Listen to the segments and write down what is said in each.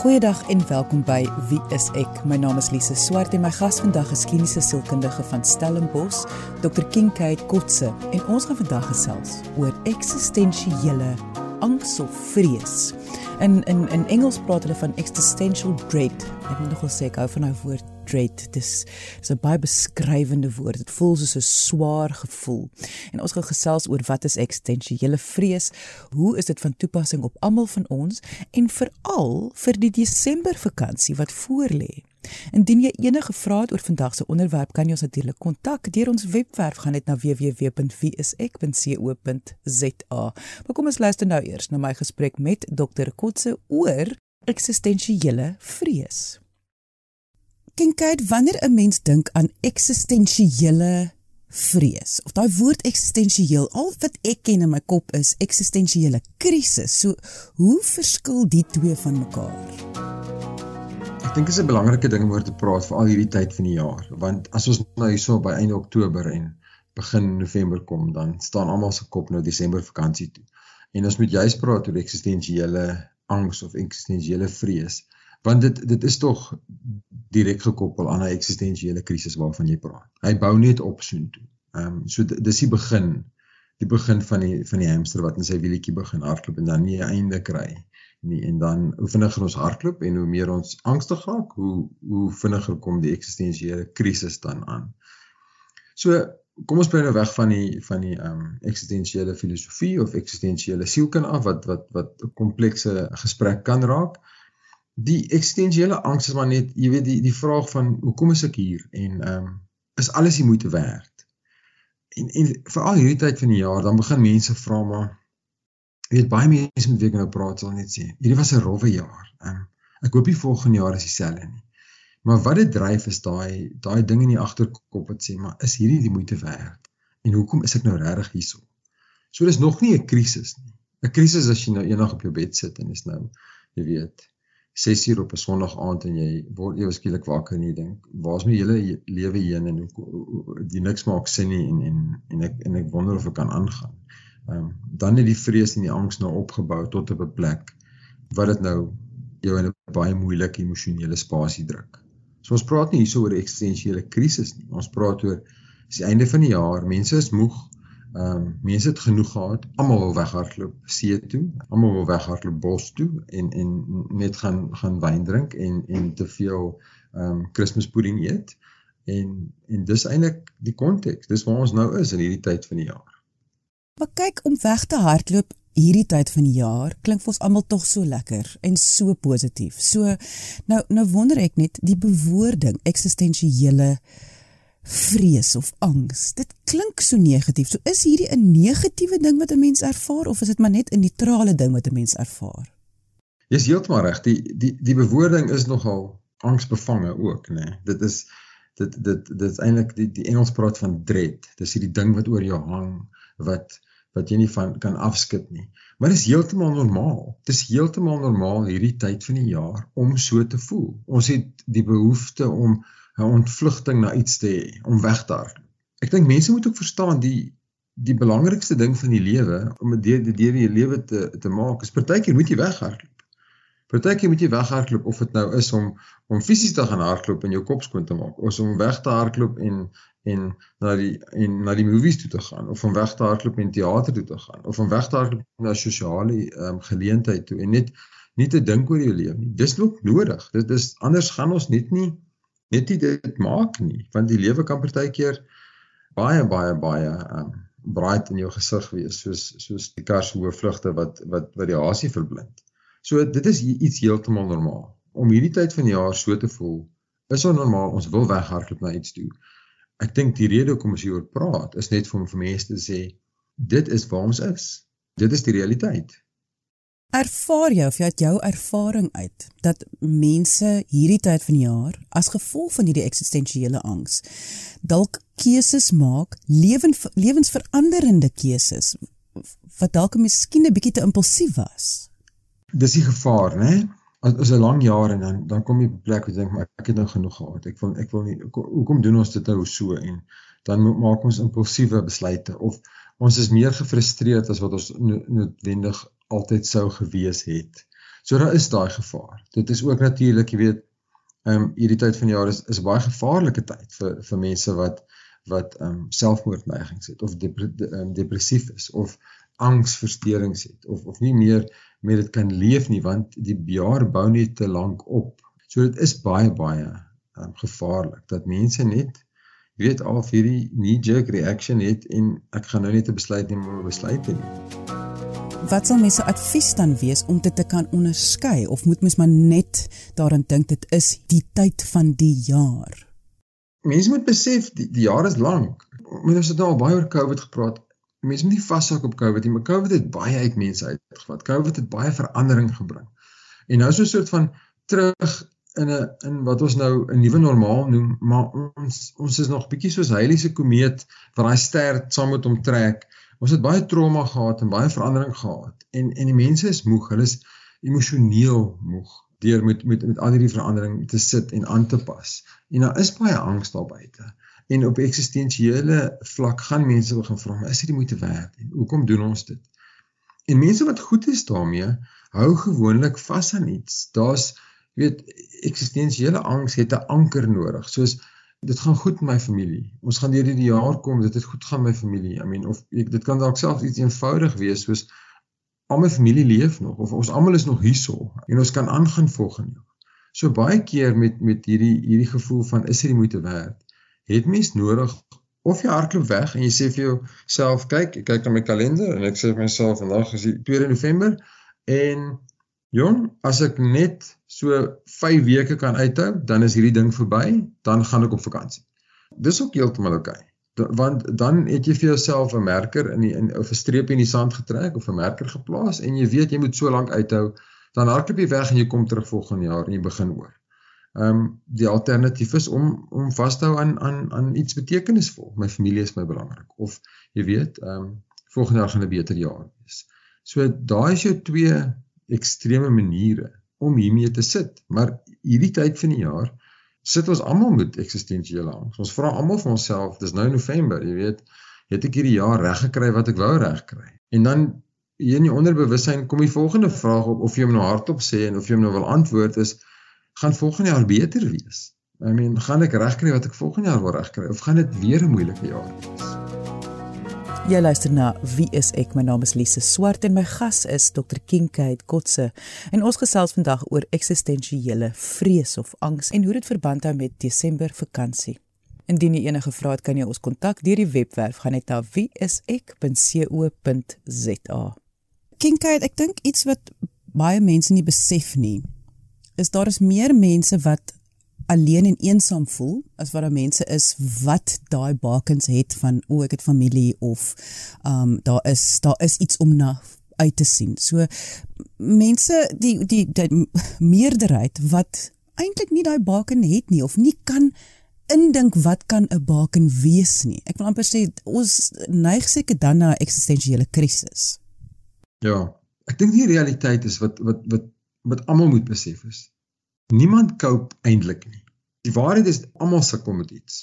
Goeiedag en welkom by Wie is ek? My naam is Lise Swart en my gas vandag is kliniese sielkundige van Stellenbosch, Dr. Kinkade Kotse, en ons gaan vandag gesels oor eksistensiële angs of vrees. In in in Engels praat hulle van existential dread. Ek moet nogal sê ek hou van daai woord dread. Dis is 'n baie beskrywende woord. Dit voel soos 'n swaar gevoel. En ons gaan gesels oor wat is existentiële vrees? Hoe is dit van toepassing op almal van ons en veral vir die Desember vakansie wat voorlê? Indien jy enige vrae het oor vandag se onderwerp, kan jy ons natuurlik kontak deur ons webwerf gaan net na www.wieisek.co.za. Maar kom ons luister nou eers na my gesprek met Dr. Kotse oor eksistensiële vrees. Kyk, wanneer 'n mens dink aan eksistensiële vrees of daai woord eksistensieel al wat ek ken in my kop is eksistensiële krisis. So hoe verskil die twee van mekaar? Ek dink dit is 'n belangrike ding om oor te praat vir al hierdie tyd van die jaar, want as ons nou hierso by einde Oktober en begin November kom, dan staan almal se kop nou Desember vakansie toe. En ons moet juist praat oor eksistensiële angs of eksistensiële vrees, want dit dit is tog direk gekoppel aan 'n eksistensiële krisis waarvan jy praat. Hy bou net op soontoe. Ehm um, so dis die begin, die begin van die van die hamster wat in sy wieltjie begin hardloop en dan nie 'n einde kry nie en dan hoe vinniger ons hardloop en hoe meer ons angstig raak, hoe hoe vinniger kom die eksistensiële krisis dan aan. So kom ons bly nou weg van die van die ehm um, eksistensiële filosofie of eksistensiële sielkunde af wat wat wat 'n komplekse gesprek kan raak. Die eksistensiële angs is maar net, jy weet die die vraag van hoekom is ek hier en ehm um, is alles die moeite werd? En en veral hierdie tyd van die jaar dan begin mense vra maar Jy weet baie mense met wie ek nou praat sal net sê, hierdie was 'n rowwe jaar. Um, ek hoop die volgende jaar is dieselfde nie. Maar wat dit dryf is daai daai ding in die agterkop wat sê, maar is hierdie die moeite werd? En hoekom is ek nou regtig hierso? So dis nog nie 'n krisis nie. 'n Krisis as jy nou eendag op jou bed sit en is nou, jy weet, 6 uur op 'n Sondag aand en jy word ewe skielik wakker en jy dink, waar's my hele lewe heen en hoe niks maak sin nie en en en ek en ek wonder of ek kan aangaan. Ehm um, dan het die vrees en die angs nou opgebou tot op 'n plek wat dit nou jou in 'n baie moeilike emosionele spasie druk. So ons praat nie hierso oor eksistensiële krisis nie. Ons praat oor dis die einde van die jaar, mense is moeg. Ehm um, mense het genoeg gehad. Almal wil weghardloop see toe. Almal wil weghardloop bos toe en en net gaan gaan wyn drink en en te veel ehm um, Kerspudding eet. En en dis eintlik die konteks. Dis waar ons nou is in hierdie tyd van die jaar. Maar kyk om weg te hardloop hierdie tyd van die jaar klink vir ons almal tog so lekker en so positief. So nou nou wonder ek net die bewoording eksistensiële vrees of angs. Dit klink so negatief. So is hierdie 'n negatiewe ding wat 'n mens ervaar of is dit maar net 'n neutrale ding wat 'n mens ervaar? Jy's heeltemal reg. Die die die bewoording is nogal angsbevange ook, nê. Nee. Dit is dit dit dit is eintlik die die Engels praat van dread. Dis hierdie ding wat oor jou hang wat wat jy nie van kan afskit nie. Maar dit is heeltemal normaal. Dit is heeltemal normaal hierdie tyd van die jaar om so te voel. Ons het die behoefte om 'n ontvlugting na iets te hê, om weg te hardloop. Ek dink mense moet ook verstaan die die belangrikste ding van die lewe om dit deur die, die lewe te te maak is partykeer moet jy weghardloop. Partykeer moet jy weghardloop of dit nou is om om fisies te gaan hardloop en jou kop skoon te maak, of om weg te hardloop en en na die en na die movies toe te gaan of om weg te hardloop en teater toe te gaan of om weg te hardloop na sosiale um, geleentheid toe en net nie te dink oor jou lewe nie. Dis ook nodig. Dit is anders gaan ons net nie net nie dit maak nie, want die lewe kan partykeer baie baie baie um braai in jou gesig wees soos soos die kar se hoë vlugte wat wat wat die hasie verblind. So dit is iets heeltemal normaal. Om hierdie tyd van die jaar so te voel, is on normaal. Ons wil weghardloop na iets toe. Ek dink die rede hoekom ons hieroor praat, is net vir om vir mense te sê dit is waar ons is. Dit is die realiteit. Ervaar jy of jy uit jou ervaring uit dat mense hierdie tyd van die jaar as gevolg van hierdie eksistensiële angs dalk keuses maak, lewens lewensveranderende keuses wat dalk miskien 'n bietjie te impulsief was? dis die gevaar, né? As is 'n lang jaar en dan dan kom jy op 'n plek waar jy dink maar ek het nou genoeg gehad. Ek wil ek wil nie hoekom doen ons dit nou so en dan maak ons impulsiewe besluite of ons is meer gefrustreerd as wat ons noodwendig altyd sou gewees het. So daar is daai gevaar. Dit is ook natuurlik, jy weet, ehm um, hierdie tyd van jaar is is 'n baie gevaarlike tyd vir vir mense wat wat ehm um, selfmoordneigings het of dep um, depressief is of angsversteurings het of of nie meer met dit kan leef nie want die jaar bou net te lank op. So dit is baie baie um, gevaarlik dat mense net weet al hierdie knee jerk reaction het en ek gaan nou net 'n besluit neem om 'n besluit te neem. Wat sal mense advies dan wees om dit te kan onderskei of moet mens maar net daaraan dink dit is die tyd van die jaar? Mense moet besef die, die jaar is lank. Mense het nou al baie oor COVID gepraat. Mense moet nie vashou op COVID nie, maar COVID het baie uit mense uitgevat. COVID het baie verandering gebring. En nou is 'n soort van terug in 'n in wat ons nou 'n nuwe normaal noem, maar ons ons is nog bietjie soos Heilige komeet wat daai ster saam met hom trek Ons het baie trauma gehad en baie verandering gehad en en die mense is moeg, hulle is emosioneel moeg deur met met met al hierdie verandering te sit en aan te pas. En daar is baie angs daar buite. En op eksistensiële vlak gaan mense begin vra, is dit die moeite werd en hoekom doen ons dit? En mense wat goed is daarmee, hou gewoonlik vas aan iets. Daar's weet eksistensiële angs het 'n anker nodig. Soos dit gaan goed met my familie. Ons gaan deur hierdie jaar kom, dit het goed gaan met my familie. I mean of ek, dit kan dalk selfs iets eenvoudig wees soos al my familie leef nog of ons almal is nog hierso en ons kan aangaan volgende jaar. So baie keer met met hierdie hierdie gevoel van is dit die moeite werd? Het mens nodig of jy hardloop weg en jy sê vir jouself kyk, ek kyk na my kalender en ek sê vir myself vandag is die 2 November en Jong, as ek net so 5 weke kan uithou, dan is hierdie ding verby, dan gaan ek op vakansie. Dis ook heeltemal oukei. Okay. Want dan het jy vir jouself 'n merker in die in of 'n streep in die sand getrek of 'n merker geplaas en jy weet jy moet so lank uithou, dan hardloop jy weg en jy kom terug volgende jaar en jy begin oor. Ehm um, die alternatief is om om vas te hou aan aan aan iets betekenisvol. My familie is my belangrik of jy weet, ehm um, volgende jaar gaan 'n beter jaar wees. So daai is jou twee ekstreme maniere om hiermee te sit. Maar hierdie tyd van die jaar sit ons almal met eksistensiële angs. Ons vra almal vir onsself, dis nou November, jy weet, het ek hierdie jaar reg gekry wat ek wou reg kry? En dan hier in die onderbewussyn kom die volgende vraag op of jy hom nou hardop sê en of jy hom nou wil antwoord is gaan volgende jaar beter wees. I mean, gaan ek reg kry wat ek volgende jaar wil reg kry of gaan dit weer 'n moeilike jaar wees? Jy luister na Wie is ek? My naam is Lise Swart en my gas is Dr. Kinkade Kotse. En ons gesels vandag oor eksistensiële vrees of angs en hoe dit verband hou met Desember vakansie. Indien jy enige vrae het, kan jy ons kontak deur die webwerf gaan net na wieisek.co.za. Kinkade, ek dink iets wat baie mense nie besef nie, is daar is meer mense wat alleen en eensaam voel as wat daar mense is wat daai bakens het van o ek het familie of ehm um, daar is daar is iets om na uit te sien. So mense die die, die meerderheid wat eintlik nie daai baken het nie of nie kan indink wat kan 'n baken wees nie. Ek wil amper sê ons neig seker dan na eksistensiële krisis. Ja, ek dink die realiteit is wat wat wat wat almal moet besef is Niemand koop eintlik nie. Die waarheid is almal sukkel met iets.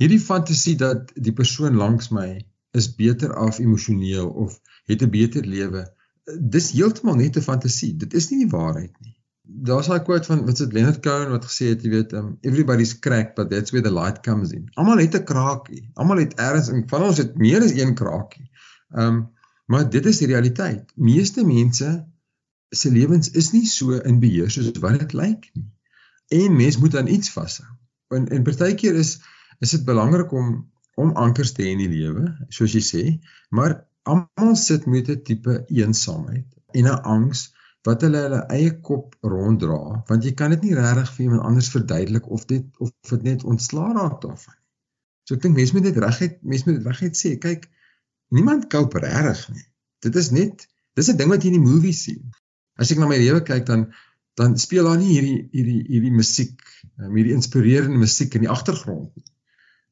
Hierdie fantasie dat die persoon langs my is beter af emosioneel of het 'n beter lewe, dis heeltemal net 'n fantasie. Dit is nie die waarheid nie. Daar's 'n quote van wat sit Leonard Cohen wat gesê het, jy weet, um, everybody's cracked but that's where the light comes in. Almal het 'n kraakie. Almal het ergens en van ons het meer as een kraakie. Um, maar dit is die realiteit. Meeste mense se lewens is nie so in beheer soos wat dit lyk nie. En mens moet aan iets vashou. En en partykeer is is dit belangrik om om ankers te hê in die lewe, soos jy sê, maar almal sit met 'n tipe eensaamheid en 'n angs wat hulle hulle eie kop ronddra, want jy kan dit nie regtig vir iemand anders verduidelik of dit of dit net ontslaa raak daarvan. So ek dink mense moet dit reguit mense moet dit reguit sê, kyk, niemand koop regtig nie. Dit is net dis 'n ding wat jy in die movies sien. As ek na my lewe kyk dan dan speel daar nie hierdie hierdie hierdie musiek, um, hierdie inspirerende musiek in die agtergrond nie.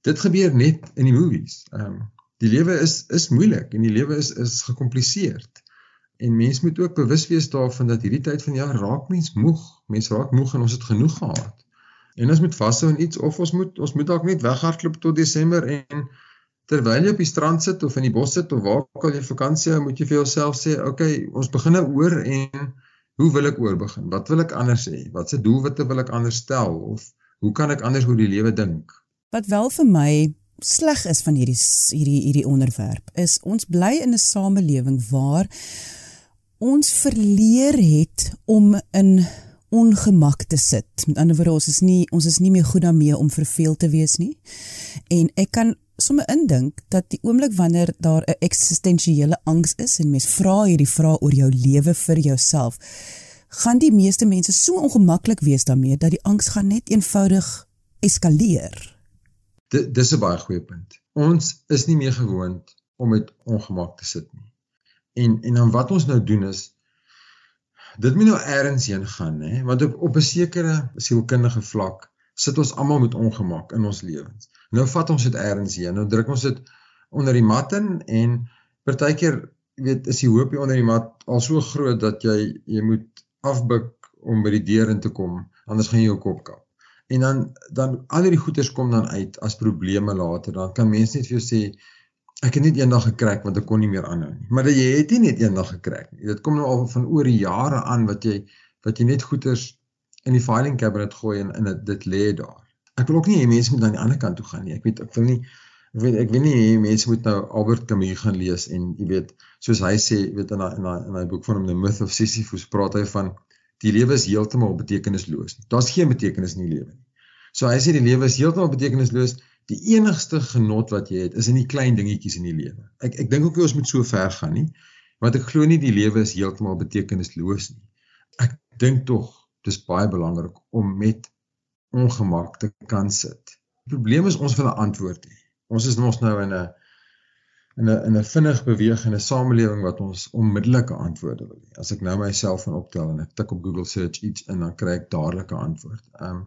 Dit gebeur net in die movies. Ehm um, die lewe is is moeilik en die lewe is is gekompliseerd. En mens moet ook bewus wees daarvan dat hierdie tyd van jaar raak mens moeg. Mens raak moeg en ons het genoeg gehad. En ons moet vashou aan iets of ons moet ons moet dalk net weghardloop tot Desember en terwyl jy op die strand sit of in die bos sit of waar ook al jy vakansie hou, moet jy vir jouself sê, "Oké, okay, ons begin nou oor en Hoe wil ek oorbegin? Wat wil ek anders hê? Wat se doelwitte wil ek anders stel of hoe kan ek anders oor die lewe dink? Wat wel vir my sleg is van hierdie hierdie hierdie onderwerp is ons bly in 'n samelewing waar ons verleer het om in ongemak te sit. Met ander woorde, ons is nie ons is nie meer goed daarmee om verveel te wees nie. En ek kan sommer indink dat die oomblik wanneer daar 'n eksistensiële angs is en mens vra hierdie vraag oor jou lewe vir jouself, gaan die meeste mense so ongemaklik wees daarmee dat die angs gaan net eenvoudig eskaleer. Dit dis 'n baie goeie punt. Ons is nie meer gewoond om met ongemak te sit nie. En en dan wat ons nou doen is dit moet nou eers heen gaan hè want op op 'n sekere sielkundige vlak sit ons almal met ongemak in ons lewens. Nou vat ons dit eers heen. Nou druk ons dit onder die mat in en partykeer weet is die hoop hier onder die mat al so groot dat jy jy moet afbuk om by die deur in te kom anders gaan jy jou kop kap. En dan dan al hierdie goeters kom dan uit as probleme later. Dan kan mense net vir jou sê ek het net eendag gekrak want ek kon nie meer aanhou nie. Maar jy het nie net eendag gekrak nie. Dit kom nou al van oor jare aan wat jy wat jy net goeders in die filing cabinet gooi en in dit dit lê daar. Ek wil ook nie hê mense moet aan die ander kant toe gaan nie. Ek weet ek wil nie ek weet ek wil nie hê mense moet nou Albert Camus gaan lees en jy weet soos hy sê weet in daai in daai in daai boek van hom The Myth of Sisyphus praat hy van die lewe is heeltemal betekenisloos. Daar's geen betekenis in die lewe nie. So hy sê die lewe is heeltemal betekenisloos die enigste genot wat jy het is in die klein dingetjies in die lewe. Ek ek dink ook nie ons moet so ver gaan nie, want ek glo nie die lewe is heeltemal betekenisloos nie. Ek dink tog dis baie belangrik om met ongemak te kan sit. Die probleem is ons wil 'n antwoord hê. Ons is mos nou in 'n in 'n in 'n vinnig bewegende samelewing wat ons onmiddellike antwoorde wil hê. As ek nou myself van optel en ek tik op Google search iets in dan kry ek dadelik 'n antwoord. Ehm um,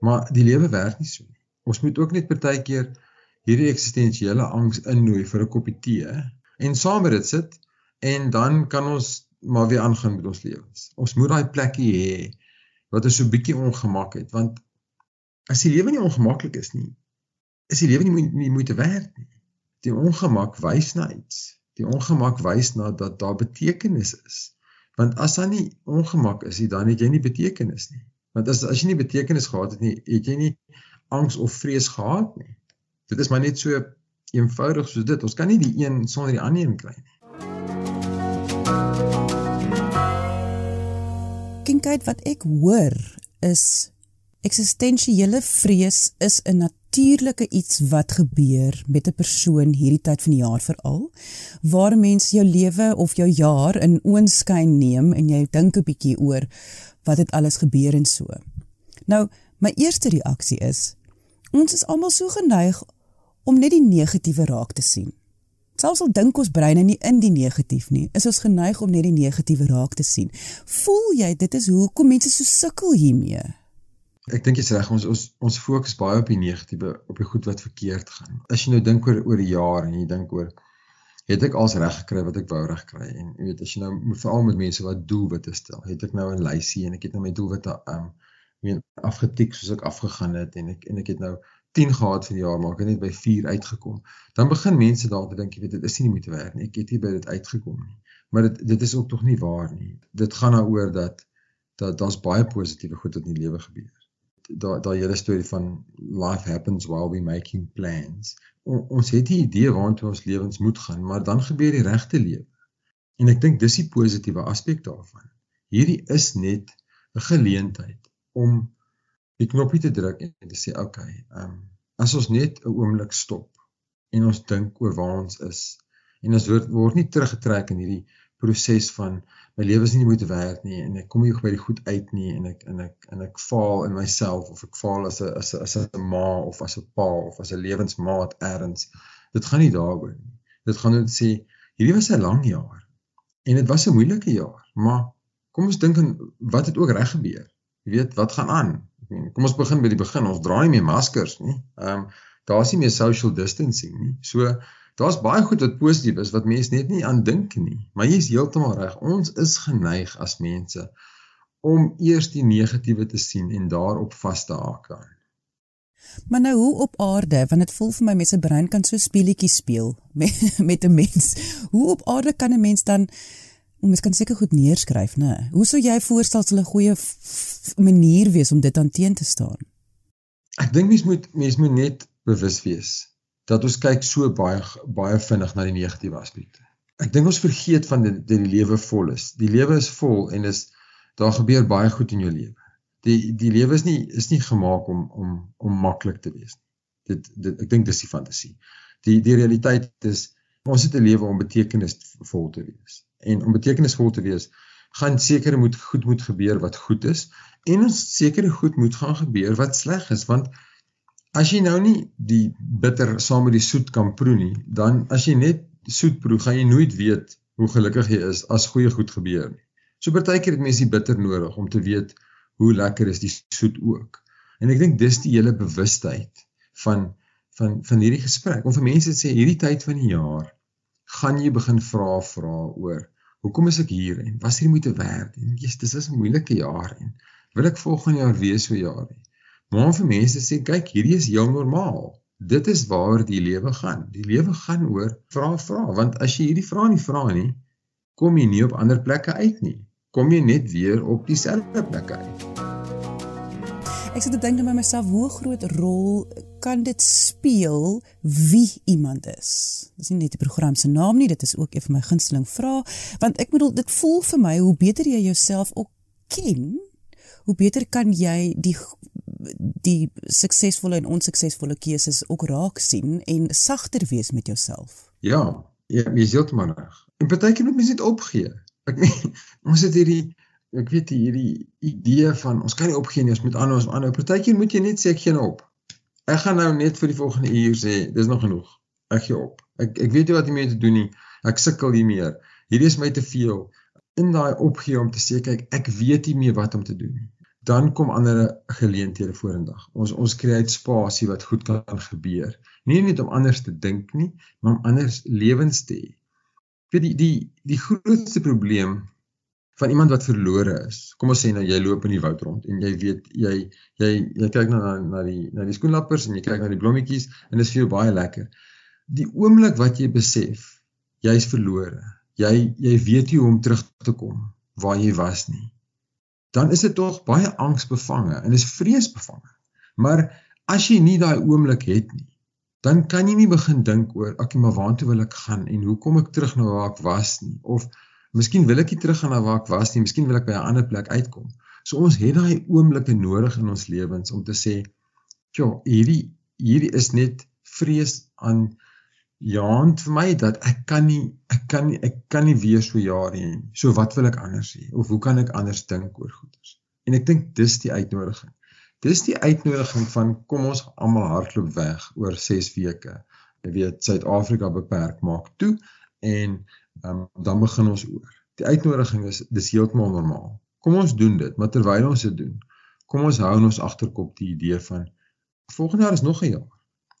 maar die lewe werk nie so nie ons moet ook net partykeer hierdie eksistensiële angs innooi vir 'n koppie tee en saam met dit sit en dan kan ons maar weer aangaan met ons lewens. Ons moet daai plekkie hê wat ons so bietjie ongemak het want as die lewe nie ongemaklik is nie, is die lewe nie nie moeite werd nie. Die ongemak wys na iets. Die ongemak wys na dat daar betekenis is. Want as daar nie ongemak is nie, dan het jy nie betekenis nie. Want as as jy nie betekenis gehad het nie, het jy nie angs of vrees gehad nie. Dit is maar net so eenvoudig soos dit. Ons kan nie die een sonder die ander een kry nie. Kinkheid wat ek hoor is eksistensiële vrees is 'n natuurlike iets wat gebeur met 'n persoon hierdie tyd van die jaar veral waar mens jou lewe of jou jaar in oënskyn neem en jy dink 'n bietjie oor wat het alles gebeur en so. Nou, my eerste reaksie is Ons is almal so geneig om net die negatiewe raak te sien. Selfs al dink ons breine nie in die negatief nie, is ons geneig om net die negatiewe raak te sien. Voel jy dit is hoekom mense so sukkel hiermee? Ek dink jy's reg, ons ons ons fokus baie op die negatiewe, op die goed wat verkeerd gaan. As jy nou dink oor oor jaar en jy dink oor het ek als reg gekry wat ek wou reg kry en jy weet as jy nou veral met mense wat doelwitte stel, het ek nou 'n lysie en ek het nou my doelwitte um meen afgetik soos ek afgegaan het en ek en ek het nou 10 gehad vir die jaar maar ek het net by 4 uitgekom. Dan begin mense dalk te dink jy weet dit is nie moeite werd nie. Ek het nie by dit uitgekom nie. Maar dit dit is ook tog nie waar nie. Dit gaan daaroor dat dat daar's baie positiewe goed wat in die lewe gebeur. Daar daai hele storie van life happens while we making plans. O, ons het 'n idee waartoe ons lewens moet gaan, maar dan gebeur die regte lewe. En ek dink dis die positiewe aspek daarvan. Hierdie is net 'n geleentheid om die knoppie te druk en te sê okay, ehm um, as ons net 'n oomblik stop en ons dink oor waar ons is en ons word word nie teruggetrek in hierdie proses van my lewe is nie moeite werd nie en ek kom nie by die goed uit nie en ek en ek en ek faal in myself of ek faal as 'n as 'n as 'n ma of as 'n pa of as 'n lewensmaat erns dit gaan nie daaroor nie. Dit gaan net sê hierdie was 'n lang jaar en dit was 'n moeilike jaar maar kom ons dink aan wat het ook reg gebeur Jy weet wat gaan aan? Kom ons begin by die begin. Ons dra nie meer maskers nie. Ehm um, daar's nie meer social distancing nie. So daar's baie goed wat positief is wat mense net nie aan dink nie. Maar jy is heeltemal reg. Ons is geneig as mense om eers die negatiewe te sien en daarop vas te haak. Maar nou hoe op aarde, want dit voel vir my mense brein kan so speletjies speel met met 'n mens. Hoe op aarde kan 'n mens dan Mens kan seker goed neerskryf, né? Hoe sou jy voorstel sal 'n goeie manier wees om dit aan teen te staan? Ek dink mens moet mens moet net bewus wees dat ons kyk so baie baie vinnig na die negatiewe aspekte. Ek dink ons vergeet van dit dat die lewe vol is. Die lewe is vol en is daar gebeur baie goed in jou lewe. Die die lewe is nie is nie gemaak om om om maklik te wees nie. Dit dit ek dink dis die fantasie. Die die realiteit is ons het 'n lewe om betekenisvol te wees. En om betekenisvol te wees, gaan sekere moet goed moet gebeur wat goed is en ons sekere goed moet gaan gebeur wat sleg is want as jy nou nie die bitter saam met die soet kan proe nie, dan as jy net soet proe, gaan jy nooit weet hoe gelukkig jy is as goeie goed gebeur nie. So partykeer het mense die bitter nodig om te weet hoe lekker is die soet ook. En ek dink dis die hele bewustheid van van van hierdie gesprek. Om vir mense te sê hierdie tyd van die jaar gaan jy begin vra vra oor hoekom is ek hier en was hier moeite werd en jy's dis is 'n moeilike jaar en wil ek volgende jaar weer so jaar hê. Maar vir mense sê kyk, hierdie is heel normaal. Dit is waar die lewe gaan. Die lewe gaan oor vra vra want as jy hierdie vrae nie vra nie, kom jy nie op ander plekke uit nie. Kom jy net weer op dieselfde plekke uit. Ek sit te dink by myself hoe groot rol kan dit speel wie iemand is. Dis nie net die program se naam nie, dit is ook een van my gunsteling vrae, want ek bedoel dit voel vir my hoe beter jy jouself ook ken, hoe beter kan jy die die suksesvolle en onsuksesvolle keuses ook raak sien en sagter wees met jouself. Ja, jy is heeltemal reg. En partykeer moet mens net opgee. Ek meen, ons het hierdie ek weet hierdie idee van ons kan nie opgee nie, ons moet aanhou, ons aanhou. Partykeer moet jy net sê ek gee nou op. Ek gaan nou net vir die volgende uur sê, dis nog genoeg. Ek gee op. Ek ek weet nie wat om mee te doen nie. Ek sukkel nie meer. Hierdie is my te veel. In daai opgee om te sê kyk, ek weet nie meer wat om te doen nie. Dan kom ander geleenthede vorendag. Ons ons skei spasie wat goed kan gebeur. Nie net om anders te dink nie, maar om anders lewens te hê. Vir die die die grootste probleem van iemand wat verlore is. Kom ons sê nou jy loop in die woud rond en jy weet jy jy jy kyk na na die na die skoenlappers en jy kyk na die blommetjies en dit is vir jou baie lekker. Die oomblik wat jy besef jy's verlore, jy jy weet nie hoe om terug te kom waar jy was nie. Dan is dit tog baie angsbevange en is vreesbevange. Maar as jy nie daai oomblik het nie, dan kan jy nie begin dink oor, okay, maar waartoe wil ek gaan en hoe kom ek terug na waar ek was nie of Miskien wil ek nie teruggaan na waar ek was nie, miskien wil ek by 'n ander plek uitkom. So ons het daai oomblikke nodig in ons lewens om te sê, "Ja, hierdie hierdie is net vrees aan jaant vir my dat ek kan nie ek kan nie ek kan nie weer so jare hê. So wat wil ek anders hê of hoe kan ek anders dink oor goeders?" En ek dink dis die uitnodiging. Dis die uitnodiging van kom ons almal hardloop weg oor 6 weke. Jy weet Suid-Afrika beperk maak toe en um, dan begin ons oor. Die uitnodiging is dis heeltemal normaal. Kom ons doen dit, maar terwyl ons dit doen, kom ons hou in ons agterkop die idee van volgende jaar is nog 'n jaar.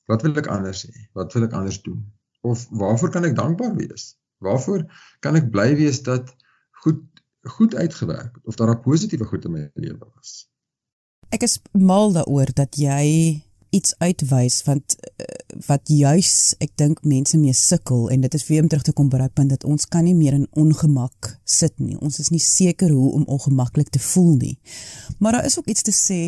Wat wil ek anders hê? Wat wil ek anders doen? Of waarvoor kan ek dankbaar wees? Waarvoor kan ek bly wees dat goed goed uitgewerk het of daar 'n positiewe goed in my lewe was? Ek is mal daaroor dat jy iets uitwys want uh, wat juis ek dink mense mee sukkel en dit is vir om terug te kom by daai punt dat ons kan nie meer in ongemak sit nie. Ons is nie seker hoe om ongemaklik te voel nie. Maar daar is ook iets te sê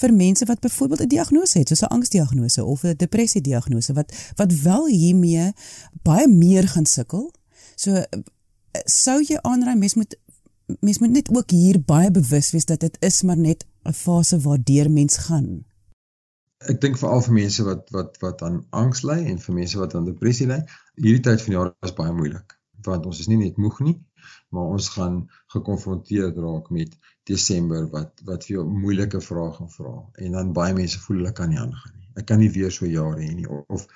vir mense wat byvoorbeeld 'n diagnose het, soos 'n angsdiagnose of 'n depressiediagnose wat wat wel hiermee baie meer gaan sukkel. So eh, sou jy aanraai mens moet mens moet net ook hier baie bewus wees dat dit is maar net 'n fase waardeur mens gaan ek dink veral vir mense wat wat wat aan angs ly en vir mense wat aan depressie ly, hierdie tyd van die jaar is baie moeilik want ons is nie net moeg nie, maar ons gaan gekonfronteer raak met Desember wat wat vir jou moeilike vrae gaan vra en dan baie mense voel hulle kan nie aangaan nie. Ek kan nie weer so jare hê nie of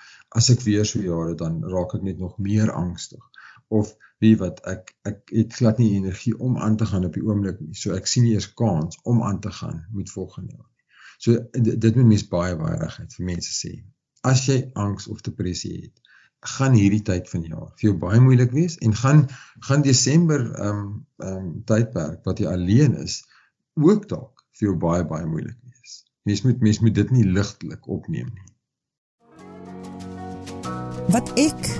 as ek weer so jare dan raak ek net nog meer angstig of wie wat ek ek het glad nie energie om aan te gaan op die oomblik nie. So ek sien nie eens kans om aan te gaan met volgende jaar. So dit moet mens baie baie regheid vir mense sê. As jy angs of depressie het, gaan hierdie tyd van jaar vir jou baie moeilik wees en gaan gaan Desember ehm um, ehm um, tydperk wat jy alleen is ook dalk vir jou baie baie moeilik wees. Mens moet mens moet dit nie ligtelik opneem nie. Wat ek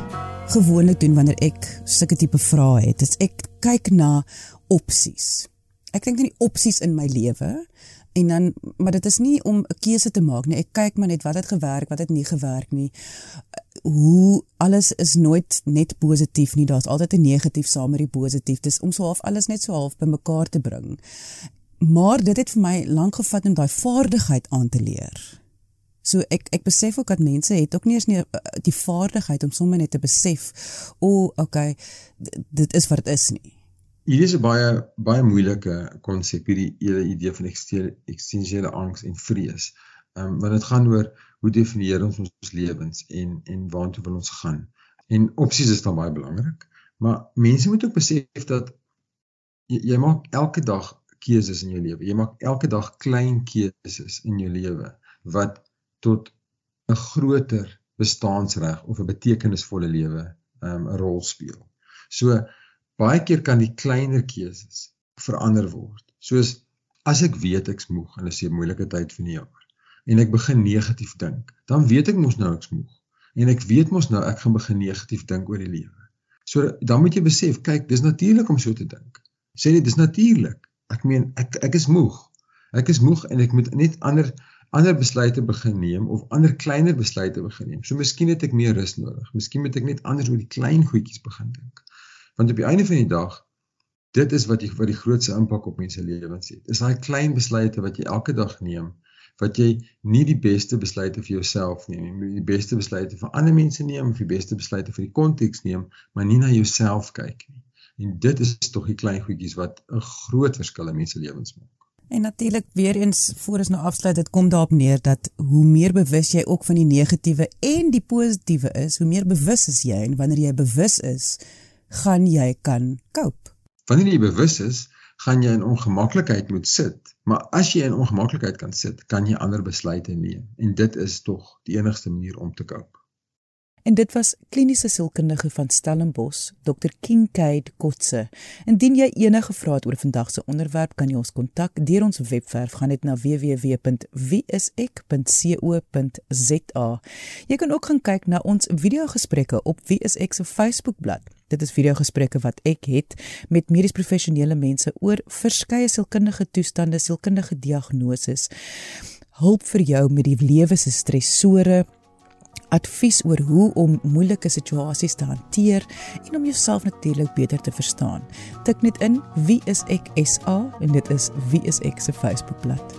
gewoonlik doen wanneer ek sulke tipe vrae het, is ek kyk na opsies. Ek dink aan die opsies in my lewe en dan maar dit is nie om 'n keuse te maak nie. Ek kyk maar net wat het gewerk, wat het nie gewerk nie. Hoe alles is nooit net positief nie. Daar's altyd 'n negatief saam met die positief. Dis om so half alles net so half bymekaar te bring. Maar dit het vir my lank gevat om daai vaardigheid aan te leer. So ek ek besef ook dat mense het ook nie eens nie eh, die vaardigheid om sommer net te besef o, oh, okay, dit is wat dit is nie. Hierdie is 'n baie baie moeilike konsep hierdie hele idee van eksistensiële angs en vrees. Ehm um, want dit gaan oor hoe definieer ons ons lewens en en waartoe wil ons gaan. En opsies is dan baie belangrik, maar mense moet ook besef dat jy, jy maak elke dag keuses in jou lewe. Jy maak elke dag klein keuses in jou lewe wat tot 'n groter bestaansreg of 'n betekenisvolle lewe um, 'n rol speel. So baie keer kan die kleiner keuses verander word. Soos as ek weet ek's moeg en dit is 'n moeilike tyd van die jaar en ek begin negatief dink, dan weet ek mos nou ek's moeg en ek weet mos nou ek gaan begin negatief dink oor die lewe. So dan moet jy besef, kyk, dis natuurlik om so te dink. Sê dit dis natuurlik. Ek meen ek ek is moeg. Ek is moeg en ek moet net ander ander besluite begin neem of ander kleiner besluite begin neem. So miskien het ek meer rus nodig. Miskien moet ek net anders oor die klein goedjies begin dink. Want op die einde van die dag dit is wat jy wat die grootste impak op mense lewens het. Is daai klein besluite wat jy elke dag neem wat jy nie die beste besluite vir jouself neem nie, die beste besluite vir ander mense neem of die beste besluite vir die konteks neem, maar nie na jouself kyk nie. En dit is tog die klein goedjies wat 'n groot verskil in mense lewens maak. En natuurlik weer eens voor ons nou afsluit, dit kom daarop neer dat hoe meer bewus jy ook van die negatiewe en die positiewe is, hoe meer bewus is jy en wanneer jy bewus is, gaan jy kan cope. Wanneer jy bewus is, gaan jy in ongemaklikheid moet sit, maar as jy in ongemaklikheid kan sit, kan jy ander besluite neem en dit is tog die enigste manier om te cope. En dit was kliniese sielkundige van Stellenbosch, Dr. Kincaid Kotse. Indien jy enige vrae het oor vandag se onderwerp, kan jy ons kontak deur ons webwerf gaan net na www.wieisek.co.za. Jy kan ook gaan kyk na ons videogesprekke op Wie is ek se Facebookblad. Dit is videogesprekke wat ek het met medies professionele mense oor verskeie sielkundige toestande, sielkundige diagnoses. Hulp vir jou met die lewe se stresore advies oor hoe om moeilike situasies te hanteer en om jouself natuurlik beter te verstaan. Tik net in wie is ek SA en dit is wie is ek se Facebookblad.